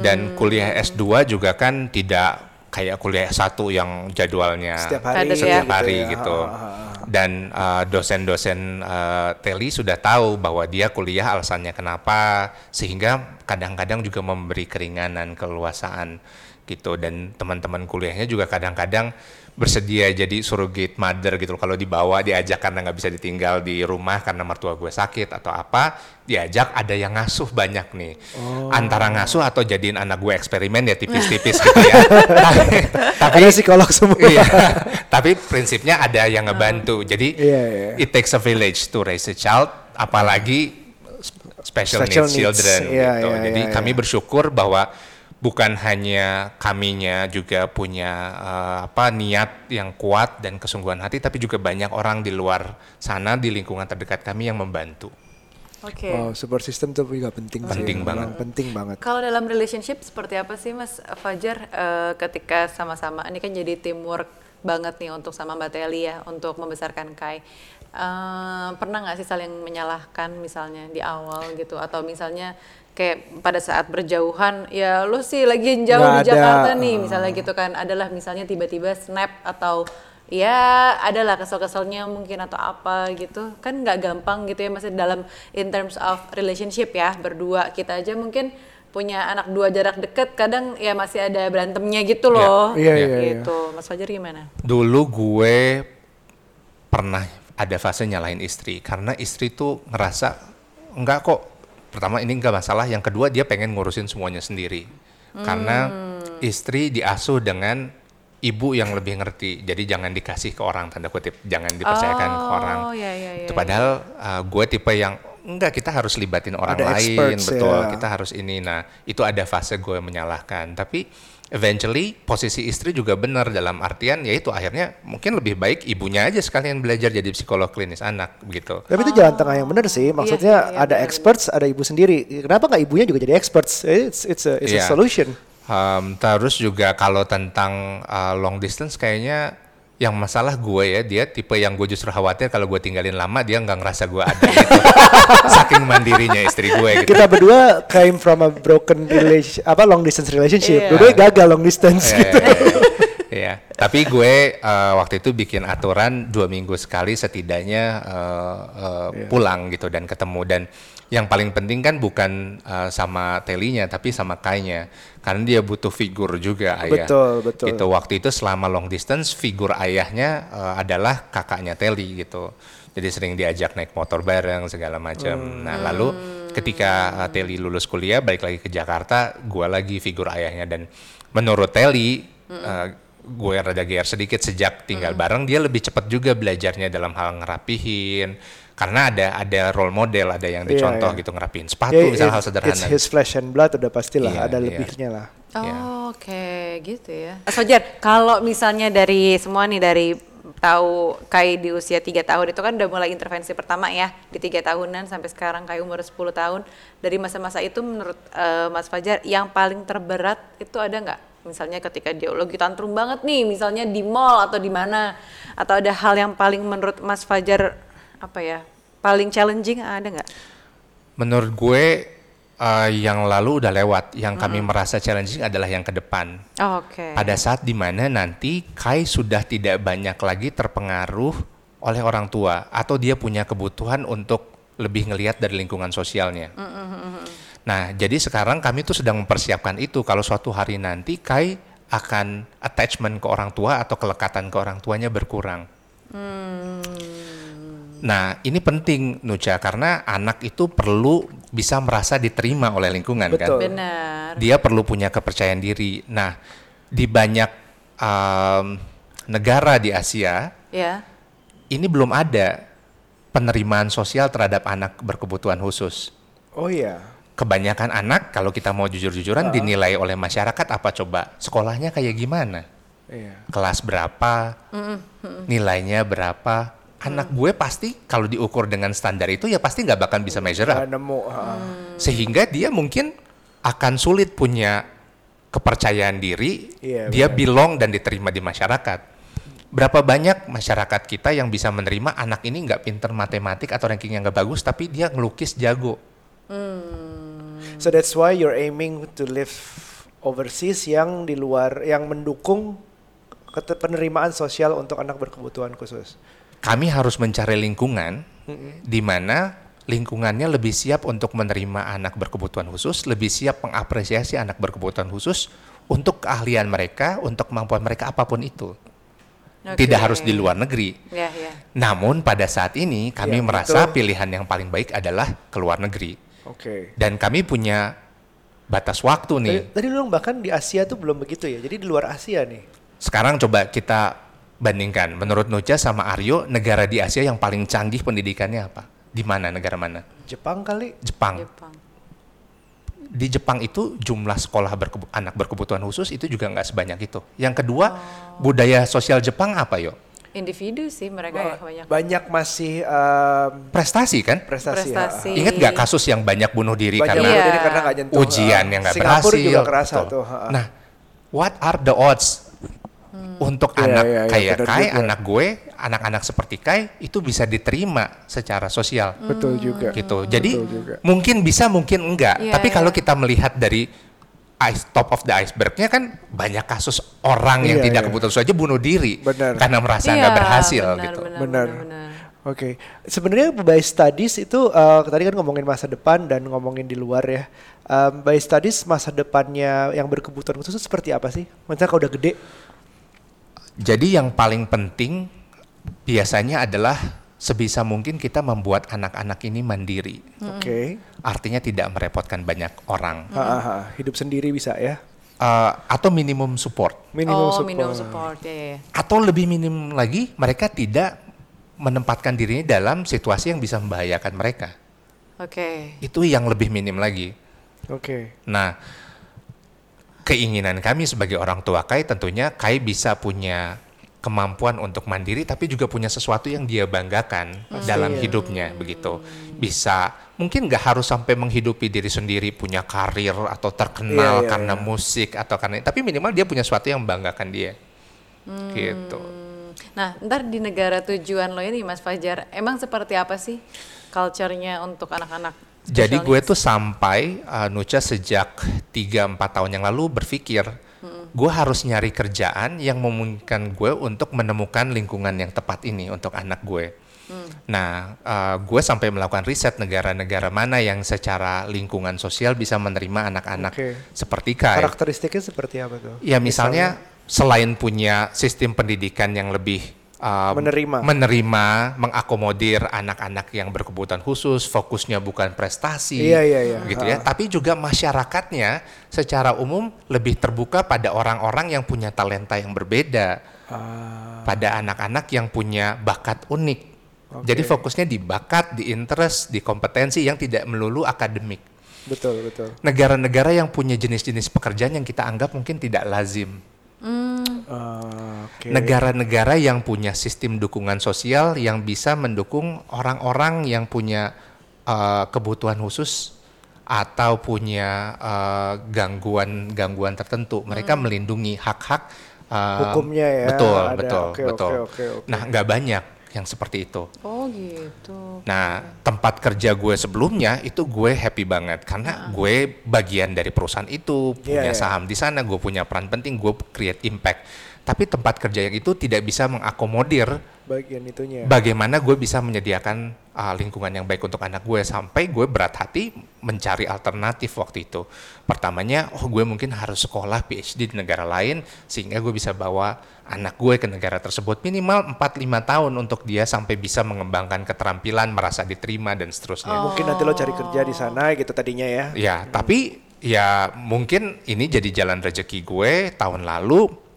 Dan kuliah S2 juga kan tidak kayak kuliah S1 yang jadwalnya Setiap hari Padat ya. setiap hari ya. gitu. Ah. Dan uh, dosen-dosen uh, Telly sudah tahu bahwa dia kuliah alasannya kenapa, sehingga kadang-kadang juga memberi keringanan keleluasaan gitu. Dan teman-teman kuliahnya juga kadang-kadang bersedia jadi surrogate mother gitu. Kalau dibawa diajak karena nggak bisa ditinggal di rumah karena mertua gue sakit atau apa, diajak ada yang ngasuh banyak nih. Oh. Antara ngasuh atau jadiin anak gue eksperimen ya tipis-tipis gitu ya. tapi, tapi Ada psikolog semua. iya. Tapi prinsipnya ada yang ngebantu. Jadi Iya, iya. it takes a village to raise a child, apalagi sp- special, Special needs, needs. children Iya, gitu. iya, Jadi iya, kami iya. bersyukur bahwa bukan hanya kaminya juga punya eh, apa niat yang kuat dan kesungguhan hati, tapi juga banyak orang di luar sana di lingkungan terdekat kami yang membantu. Oke. Wow, support system tuh juga penting sih. Penting Memang banget. Penting banget. Kalau dalam relationship seperti apa sih Mas Fajar eh, ketika sama-sama ini kan jadi teamwork banget nih untuk sama Mbak Teli ya untuk membesarkan Kai. Eh, pernah nggak sih saling menyalahkan misalnya di awal gitu atau misalnya kayak pada saat berjauhan ya lu sih lagi jauh Nggak di ada, Jakarta nih eh. misalnya gitu kan adalah misalnya tiba-tiba snap atau ya adalah kesel-keselnya mungkin atau apa gitu kan nggak gampang gitu ya masih dalam in terms of relationship ya berdua kita aja mungkin punya anak dua jarak deket kadang ya masih ada berantemnya gitu loh Iya, iya, iya. gitu Mas Fajar gimana? Dulu gue pernah ada fase nyalahin istri karena istri tuh ngerasa enggak kok. Pertama ini enggak masalah, yang kedua dia pengen ngurusin semuanya sendiri. Karena istri diasuh dengan ibu yang lebih ngerti. Jadi jangan dikasih ke orang tanda kutip, jangan dipercayakan ke orang. Oh ya ya ya. Itu padahal uh, gue tipe yang enggak kita harus libatin orang Ada lain, experts, betul. ya. Kita harus ini. Nah, itu ada fase gue menyalahkan. Tapi eventually posisi istri juga benar dalam artian yaitu akhirnya mungkin lebih baik ibunya aja sekalian belajar jadi psikolog klinis anak begitu. Tapi itu jalan tengah yang benar sih. Maksudnya iya, iya, ada benar, experts, ada ibu sendiri. Kenapa nggak ibunya juga jadi experts? It's it's a, it's a Iya. solution. Um, terus juga kalau tentang uh, long distance kayaknya yang masalah gue ya dia tipe yang gue justru khawatir kalau gue tinggalin lama dia nggak ngerasa gue ada gitu saking mandirinya istri gue gitu Kita berdua came from a broken relation, apa long distance relationship. Iya. Dua gagal long distance Iya, gitu. Iya. tapi gue uh, waktu itu bikin aturan dua minggu sekali setidaknya uh, uh, Iya. pulang gitu dan ketemu dan yang paling penting kan bukan uh, sama telinya tapi sama kainya karena dia butuh figur juga ayah. Betul, betul. Gitu waktu itu selama long distance figur ayahnya uh, adalah kakaknya Teli gitu. Jadi sering diajak naik motor bareng segala macam. Hmm. Nah lalu ketika uh, Teli lulus kuliah balik lagi ke Jakarta, gue lagi figur ayahnya dan menurut Teli uh, gue rada GR sedikit sejak tinggal bareng dia lebih cepat juga belajarnya dalam hal ngerapihin karena ada ada role model ada yang Iya, dicontoh iya. gitu ngerapihin sepatu Ya, misalnya it- hal sederhana It's his flesh and blood udah pastilah Iya, ada iya. lebihnya lah. Oh, Ya. Oke, gitu ya. Mas Fajar, kalau misalnya dari semua nih dari tahu Kai di usia tiga tahun itu kan udah mulai intervensi pertama ya di tiga tahunan sampai sekarang Kai umur 10 tahun. Dari masa-masa itu menurut eh, Mas Fajar yang paling terberat itu ada nggak? Misalnya ketika dia lagi tantrum banget nih, misalnya di mall atau di mana, atau ada hal yang paling menurut Mas Fajar apa ya paling challenging ada nggak? Menurut gue eh, yang lalu udah lewat. Yang kami merasa challenging adalah yang ke depan. Oh, Oke. Pada saat di mana nanti Kai sudah tidak banyak lagi terpengaruh oleh orang tua atau dia punya kebutuhan untuk lebih ngelihat dari lingkungan sosialnya. Nah, jadi sekarang kami tuh sedang mempersiapkan itu kalau suatu hari nanti Kai akan attachment ke orang tua atau kelekatan ke orang tuanya berkurang. Nah, ini penting Nucha karena anak itu perlu bisa merasa diterima oleh lingkungan kan. Betul. Benar. Dia perlu punya kepercayaan diri. Nah, di banyak um, negara di Asia Ya. ini belum ada penerimaan sosial terhadap anak berkebutuhan khusus. Oh iya. Kebanyakan anak kalau kita mau jujur-jujuran dinilai oleh masyarakat apa coba? Sekolahnya kayak gimana? Iya. Kelas berapa? Nilainya berapa? Anak gue pasti kalau diukur dengan standar itu ya pasti nggak bakal bisa measure up. Nemu. ha. sehingga dia mungkin akan sulit punya kepercayaan diri, Iya, dia benar. belong dan diterima di masyarakat. Berapa banyak masyarakat kita yang bisa menerima anak ini nggak pinter matematik atau rankingnya nggak bagus, tapi dia ngelukis jago. So that's why you're aiming to live overseas yang di luar yang mendukung penerimaan sosial untuk anak berkebutuhan khusus. Kami harus mencari lingkungan di mana lingkungannya lebih siap untuk menerima anak berkebutuhan khusus, lebih siap mengapresiasi anak berkebutuhan khusus untuk keahlian mereka, untuk kemampuan mereka apa pun itu. Oke. Tidak harus di luar negeri. Ya, ya. Namun pada saat ini kami Iya, merasa betul. pilihan yang paling baik adalah ke luar negeri. Oke. Dan kami punya batas waktu nih. Tadi, tadi lu bahkan di Asia tuh belum begitu ya. Jadi di luar Asia nih. Sekarang coba kita bandingkan. Menurut Nucha sama Aryo, negara di Asia yang paling canggih pendidikannya apa? Di mana negara mana? Jepang kali. Jepang. Jepang. Di Jepang itu jumlah sekolah berkebu- anak berkebutuhan khusus itu juga nggak sebanyak itu. Yang kedua, budaya sosial Jepang apa yo? Individu sih mereka ya banyak. Banyak masih um, Prestasi kan? prestasi. Prestasi. ha. Ingat nggak kasus yang banyak bunuh diri Banyak karena bunuh Iya. diri karena nyentuh. ujian yang nggak Singapura berhasil. juga kerasa tuh. Nah, what are the odds untuk Iya, anak iya, iya, kayak benar Kai, juga. anak gue, anak-anak seperti Kai itu bisa diterima secara sosial betul juga. gitu. Jadi Betul juga. mungkin bisa, mungkin enggak. Iya, Tapi iya. kalau kita melihat dari ice top of the icebergnya kan banyak kasus orang yang Iya, tidak iya. kebutuhan saja bunuh diri Benar. karena merasa Iya, nggak berhasil benar, gitu. Benar. Benar. benar, benar. Oke, sebenarnya by studies itu uh, tadi kan ngomongin masa depan dan ngomongin di luar ya. Um, by studies masa depannya yang berkebutuhan khusus itu seperti apa sih? Misalnya kalau udah gede, Jadi yang paling penting biasanya adalah sebisa mungkin kita membuat anak-anak ini mandiri. oke, Artinya tidak merepotkan banyak orang. Ha, ha, ha. hidup sendiri bisa ya. Eh, atau minimum support. Minimum oh, support. minimum support. Ya, ya, ya. Atau lebih minim lagi mereka tidak menempatkan dirinya dalam situasi yang bisa membahayakan mereka. Oke. Itu yang lebih minim lagi. Oke, Nah, keinginan kami sebagai orang tua Kai tentunya Kai bisa punya kemampuan untuk mandiri tapi juga punya sesuatu yang dia banggakan dalam iya. hidupnya begitu bisa mungkin nggak harus sampai menghidupi diri sendiri punya karir atau terkenal Iya, iya, karena iya. musik atau karena tapi minimal dia punya sesuatu yang membanggakan dia gitu Nah, ntar di negara tujuan lo ini Mas Fajar, emang seperti apa sih culture-nya untuk anak-anak? Jadi gue tuh sampai uh, Nucha sejak 3-4 tahun yang lalu berpikir gue harus nyari kerjaan yang memungkinkan gue untuk menemukan lingkungan yang tepat ini untuk anak gue. Nah, uh, gue sampai melakukan riset negara-negara mana yang secara lingkungan sosial bisa menerima anak-anak Oke. seperti Kai. Karakteristiknya seperti apa tuh? Ya misalnya selain punya sistem pendidikan yang lebih uh, Menerima. menerima, mengakomodir anak-anak yang berkebutuhan khusus, fokusnya bukan prestasi, Iya, iya, iya. gitu ya. Tapi juga masyarakatnya secara umum lebih terbuka pada orang-orang yang punya talenta yang berbeda, Ah, pada anak-anak yang punya bakat unik. Oke. Jadi fokusnya di bakat, di interest, di kompetensi yang tidak melulu akademik. betul betul. Negara-negara yang punya jenis-jenis pekerjaan yang kita anggap mungkin tidak lazim. Ah, Negara-negara yang punya sistem dukungan sosial yang bisa mendukung orang-orang yang punya uh, kebutuhan khusus atau punya uh, gangguan-gangguan tertentu, mereka melindungi hak-hak uh, Hukumnya ya, Betul, ada. betul, Oke, betul. oke, oke, oke. Nah, nggak banyak yang seperti itu. Oh gitu. Nah, tempat kerja gue sebelumnya itu gue happy banget karena gue bagian dari perusahaan itu, punya Iya, iya. saham di sana, gue punya peran penting, gue create impact. Tapi tempat kerja yang itu tidak bisa mengakomodir Bagian itunya. bagaimana gue bisa menyediakan uh, lingkungan yang baik untuk anak gue sampai gue berat hati mencari alternatif waktu itu. Pertamanya, oh gue mungkin harus sekolah PhD di negara lain sehingga gue bisa bawa anak gue ke negara tersebut minimal 4-5 tahun untuk dia sampai bisa mengembangkan keterampilan, merasa diterima dan seterusnya. Mungkin nanti lo cari kerja di sana gitu tadinya ya. Ya, tapi ya mungkin ini jadi jalan rezeki gue tahun lalu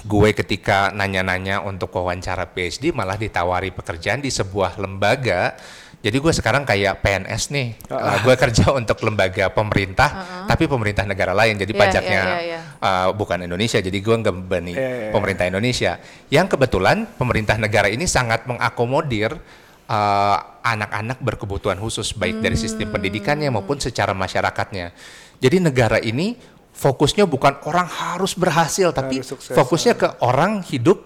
gue ketika nanya-nanya untuk wawancara PhD malah ditawari pekerjaan di sebuah lembaga. Jadi gue sekarang kayak PNS nih. Uh, gue kerja untuk lembaga pemerintah, tapi pemerintah negara lain. Jadi Iya, pajaknya iya, iya, uh, bukan Indonesia. Jadi gue nggak membebani Iya, iya, iya. pemerintah Indonesia. Yang kebetulan pemerintah negara ini sangat mengakomodir uh, anak-anak berkebutuhan khusus baik dari sistem pendidikannya maupun secara masyarakatnya. Jadi negara ini fokusnya bukan orang harus berhasil tapi Harus sukses, fokusnya ke orang hidup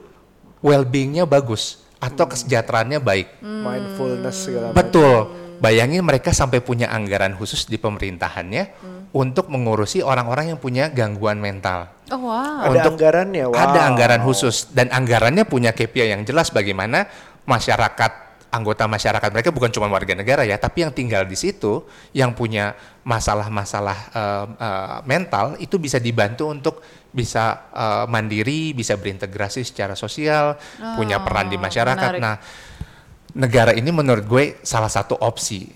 well-beingnya bagus atau kesejahteraannya baik. Mindfulness segala macam. Betul. Bayangin mereka sampai punya anggaran khusus di pemerintahannya untuk mengurusi orang-orang yang punya gangguan mental. Oh wow. Ada Untuk- anggarannya. Wow. Ada anggaran khusus dan anggarannya punya KPI yang jelas bagaimana masyarakat anggota masyarakat mereka bukan cuma warga negara ya, tapi yang tinggal di situ yang punya masalah-masalah eh, eh, mental itu bisa dibantu untuk bisa eh, mandiri, bisa berintegrasi secara sosial, punya peran di masyarakat. menarik. Nah, negara ini menurut gue salah satu opsi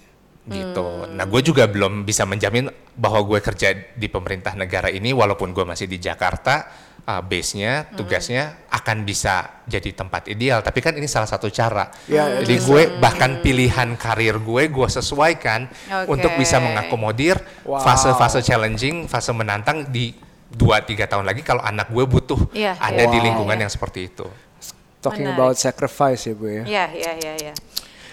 gitu. Hmm. Nah, gue juga belum bisa menjamin bahwa gue kerja di pemerintah negara ini walaupun gue masih di Jakarta, uh, base-nya, Hmm. tugasnya akan bisa jadi tempat ideal. Tapi kan ini salah satu cara. Ya, Jadi bisa. gue bahkan pilihan karir gue gue sesuaikan Oke. untuk bisa mengakomodir Wow. fase-fase challenging, fase menantang di 2-3 tahun lagi kalau anak gue butuh Iya, ada iya, di lingkungan iya. yang seperti itu. Talking Menarik. about sacrifice ya bu ya. Iya, iya, iya, iya.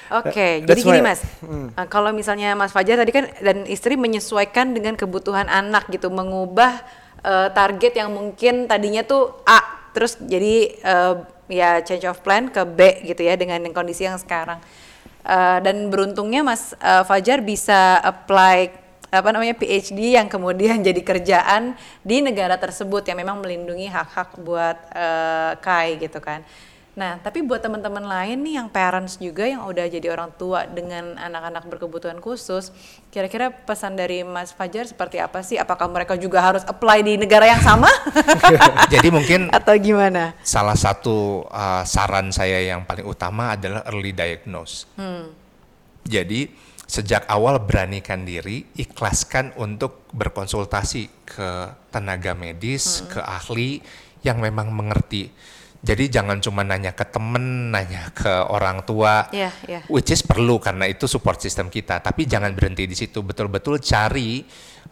Oke, That- jadi gini Mas, uh, kalau misalnya Mas Fajar tadi kan dan istri menyesuaikan dengan kebutuhan anak gitu, mengubah uh, target yang mungkin tadinya tuh A, terus jadi uh, ya change of plan ke B gitu ya dengan kondisi yang sekarang. Uh, dan beruntungnya Mas uh, Fajar bisa apply apa namanya PhD yang kemudian jadi kerjaan di negara tersebut yang memang melindungi hak-hak buat uh, Kai gitu kan. Nah, tapi buat teman-teman lain nih yang parents juga yang udah jadi orang tua dengan anak-anak berkebutuhan khusus, kira-kira pesan dari Mas Fajar seperti apa sih? Apakah mereka juga harus apply di negara yang sama? Jadi mungkin Atau gimana? salah satu uh, saran saya yang paling utama adalah early diagnose. Jadi sejak awal beranikan diri, ikhlaskan untuk berkonsultasi ke tenaga medis, ke ahli yang memang mengerti. Jadi jangan cuma nanya ke temen, nanya ke orang tua, Iya, iya. which is perlu karena itu support system kita. Tapi jangan berhenti di situ, betul-betul cari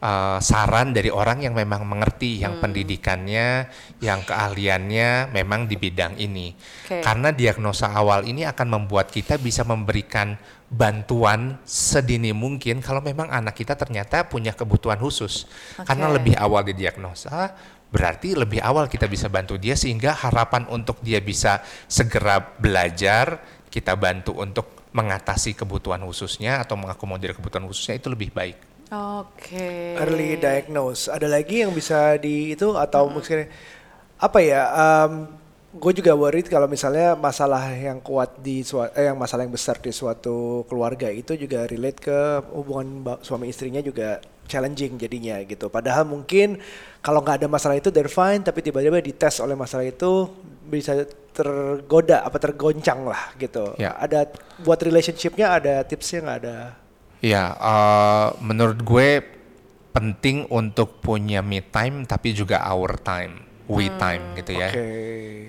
uh, saran dari orang yang memang mengerti, yang pendidikannya, yang keahliannya memang di bidang ini. Oke. Karena diagnosa awal ini akan membuat kita bisa memberikan bantuan sedini mungkin kalau memang anak kita ternyata punya kebutuhan khusus. Karena Oke. lebih awal didiagnosa, berarti lebih awal kita bisa bantu dia sehingga harapan untuk dia bisa segera belajar, kita bantu untuk mengatasi kebutuhan khususnya atau mengakomodir kebutuhan khususnya itu lebih baik. Oke. early diagnose. Ada lagi yang bisa di itu atau mungkin apa ya? gue juga worried kalau misalnya masalah yang kuat di eh, yang masalah yang besar di suatu keluarga itu juga relate ke hubungan suami istrinya juga challenging jadinya gitu. Padahal mungkin kalau nggak ada masalah itu they're fine, tapi tiba-tiba dites oleh masalah itu bisa tergoda apa tergoncang lah gitu. Ya. Ada buat relationshipnya ada tipsnya nggak ada? Ya, eh, menurut gue penting untuk punya me time tapi juga our time, we time gitu ya. Oke.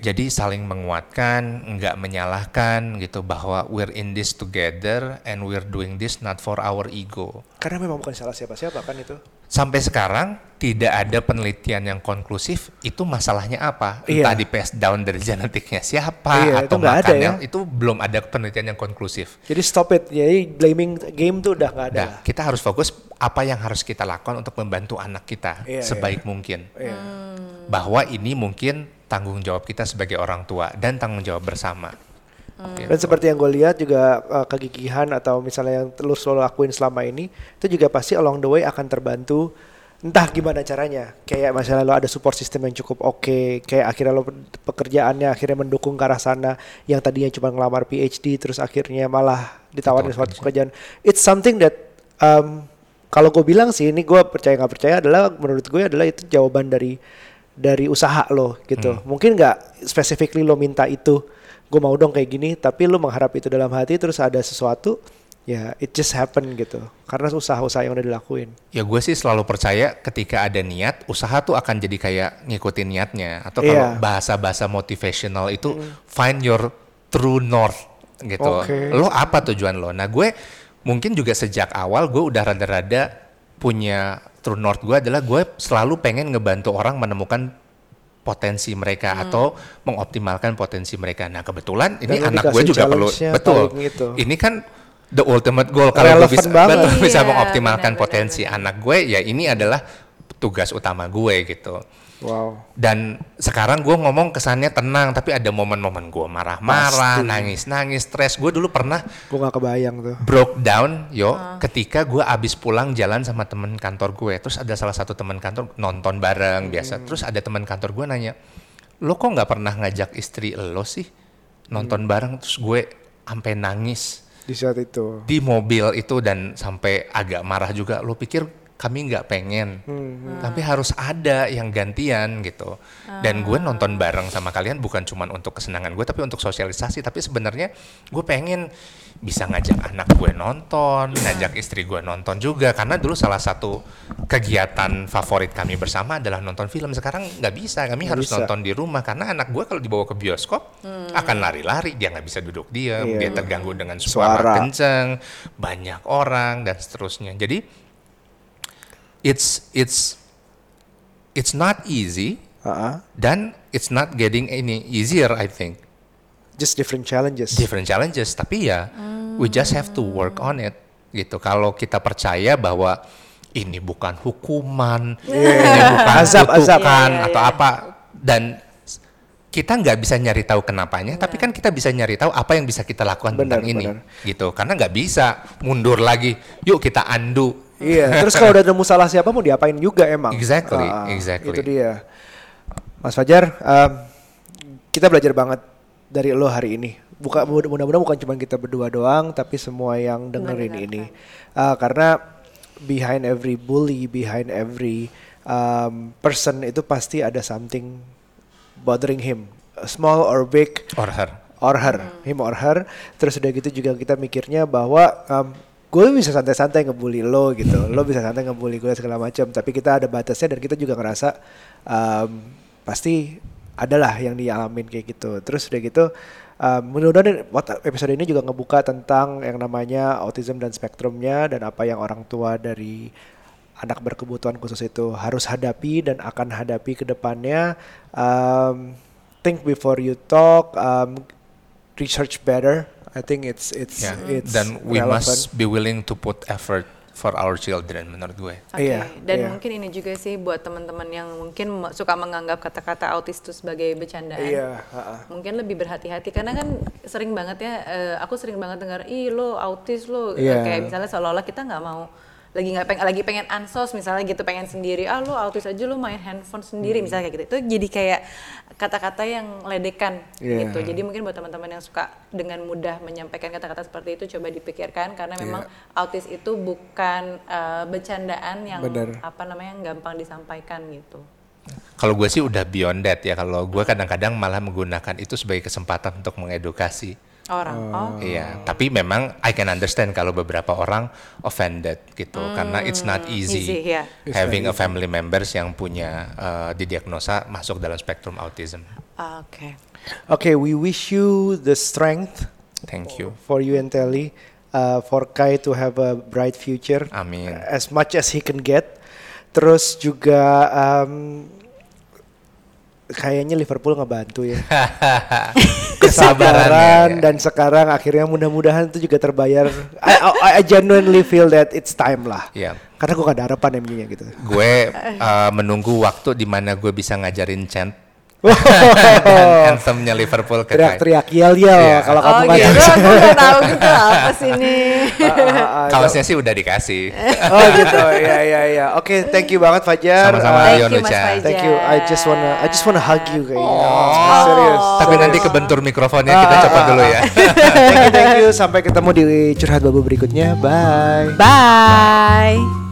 Jadi saling menguatkan, nggak menyalahkan gitu bahwa we're in this together and we're doing this not for our ego. Karena memang bukan salah siapa-siapa kan itu. Sampai sekarang tidak ada penelitian yang konklusif itu masalahnya apa? Iya. Entah di pass down dari genetiknya siapa Iya, itu atau nggak ada makannya ya. itu belum ada penelitian yang konklusif. Jadi stop it. Jadi blaming game tuh udah nggak ada. Nah, kita harus fokus apa yang harus kita lakukan untuk membantu anak kita Iya, sebaik mungkin. Iya. Bahwa ini mungkin tanggung jawab kita sebagai orang tua dan tanggung jawab bersama. Gitu. Dan seperti yang gue lihat juga uh, kegigihan atau misalnya yang lu selalu lakuin selama ini itu juga pasti along the way akan terbantu entah gimana caranya. Kayak misalnya lo ada support system yang cukup oke kayak akhirnya lo pe- pekerjaannya akhirnya mendukung ke arah sana yang tadinya cuma ngelamar PhD terus akhirnya malah ditawarin Betul, suatu pekerjaan. It's something that um, kalau gue bilang sih ini gue percaya nggak percaya adalah menurut gue adalah itu jawaban dari dari usaha lo gitu. Mungkin nggak specifically lo minta itu gue mau dong kayak gini tapi lo mengharap itu dalam hati terus ada sesuatu ya it just happen gitu karena usaha-usaha yang udah dilakuin Ya gue sih selalu percaya ketika ada niat, usaha tuh akan jadi kayak ngikutin niatnya. Atau kalau bahasa-bahasa motivational itu find your true north gitu. Oke. Lo apa tujuan lo? Nah gue mungkin juga sejak awal gue udah rada-rada punya true north gue adalah gue selalu pengen ngebantu orang menemukan potensi mereka atau mengoptimalkan potensi mereka. Nah kebetulan ini Dan anak gue juga perlu betul. paling itu. Ini kan the ultimate goal kalau gue bisa banget. betul, bisa Iya, mengoptimalkan benar, potensi anak gue ya ini adalah tugas utama gue gitu. Wow Dan sekarang gue ngomong kesannya tenang, tapi ada momen-momen gue marah-marah, nangis-nangis, stres. Gue dulu pernah gue nggak kebayang tuh broke down, yo, ketika gue abis pulang jalan sama temen kantor gue. Terus ada salah satu teman kantor nonton bareng biasa. Terus ada teman kantor gue nanya, lo kok nggak pernah ngajak istri lo sih nonton bareng? Terus gue sampai nangis di saat itu di mobil itu dan sampai agak marah juga. Lo pikir kami nggak pengen, tapi harus ada yang gantian gitu. Dan gue nonton bareng sama kalian bukan cuma untuk kesenangan gue, tapi untuk sosialisasi. Tapi sebenarnya gue pengen bisa ngajak anak gue nonton, ngajak istri gue nonton juga. Karena dulu salah satu kegiatan favorit kami bersama adalah nonton film. Sekarang nggak bisa, kami Nggak harus bisa. nonton di rumah karena anak gue kalau dibawa ke bioskop akan lari-lari, dia nggak bisa duduk diam, Iya. dia terganggu dengan suara, Suara. kenceng, banyak orang dan seterusnya. Jadi it's it's it's not easy Ah, dan it's not getting any easier I think. just different challenges Different challenges tapi ya we just have to work on it gitu. Kalau kita percaya bahwa ini bukan hukuman, ini bukan Azab, azab. Iya, iya, atau apa dan kita nggak bisa nyari tahu kenapanya, tapi kan kita bisa nyari tahu apa yang bisa kita lakukan Benar, tentang ini, benar. gitu. Karena nggak bisa mundur lagi. Yuk kita undo. Iya, terus kalau udah nemu salah siapa mau diapain juga emang. Exactly, Ah, exactly. Itu dia. Mas Fajar, um, kita belajar banget dari lo hari ini. Buka mudah-mudahan bukan cuma kita berdua doang, tapi semua yang dengerin ini. Ah, karena behind every bully, behind every um, person itu pasti ada something bothering him, small or big Or her. or her, him or her. Terus udah gitu juga kita mikirnya bahwa um, gue bisa santai-santai ngebully lo gitu, lo bisa santai ngebully gue segala macam. Tapi kita ada batasnya dan kita juga ngerasa um, pasti adalah yang dialamin kayak gitu. Terus udah gitu, um, wat- episode ini juga ngebuka tentang yang namanya autism dan spektrumnya dan apa yang orang tua dari anak berkebutuhan khusus itu harus hadapi dan akan hadapi ke depannya. Um, think before you talk, um, research better. I think it's it's Ya, it's dan we relevant. must be willing to put effort for our children menurut gue. Oke, Iya, dan iya. mungkin ini juga sih buat teman-teman yang mungkin suka menganggap kata-kata autis itu sebagai bercandaan. Iya, ha-ha. Mungkin lebih berhati-hati karena kan sering banget ya, eh, aku sering banget dengar, ih lo autis lo, Iya. kayak misalnya seolah-olah kita nggak mau lagi nggak pengen lagi pengen ansos misalnya gitu pengen sendiri ah lo autis aja lo main handphone sendiri Hmm. misalnya kayak gitu itu jadi kayak kata-kata yang ledekan Iya. gitu jadi mungkin buat teman-teman yang suka dengan mudah menyampaikan kata-kata seperti itu coba dipikirkan karena memang autis itu bukan eh, bercandaan yang Bener. apa namanya gampang disampaikan gitu Kalau gue sih udah beyond that ya. Kalau gue kadang-kadang malah menggunakan itu sebagai kesempatan untuk mengedukasi. Orang oh Iya, tapi memang I can understand kalau beberapa orang offended gitu, karena it's not easy, easy, ya. having a family members yang punya uh, didiagnosa masuk dalam spektrum autism. Ah, oke Okay, we wish you the strength Thank you. for you and Telly, uh, for Kai to have a bright future. Amin. As much as he can get. Terus juga um, kayaknya Liverpool ngebantu ya. Kesabaran Kesabarannya. dan sekarang akhirnya mudah-mudahan itu juga terbayar. I, I, I genuinely feel that it's time lah. Iya. Karena gue gak ada harapan MU-nya gitu. Gue uh, menunggu waktu di mana gue bisa ngajarin chant anthemnya Liverpool ke Kai. Teriak-teriak yel-yel Iya. kalau kamu oh nggak gitu tahu. aku tahu gitu apa sih ini Ah, ah, Kaosnya sih udah dikasih. Oh gitu, ya ya ya. Oke, thank you banget Fajar. Sama-sama, Uh, Thank Yon you, Mas Uca. Fajar. Thank you. I just wanna I just wanna hug you kayaknya. Oh. Serius. Tapi serius. nanti kebentur mikrofonnya kita Ah, copot ah, dulu ah. ya. thank you, thank you. Sampai ketemu di curhat babu berikutnya. Bye. bye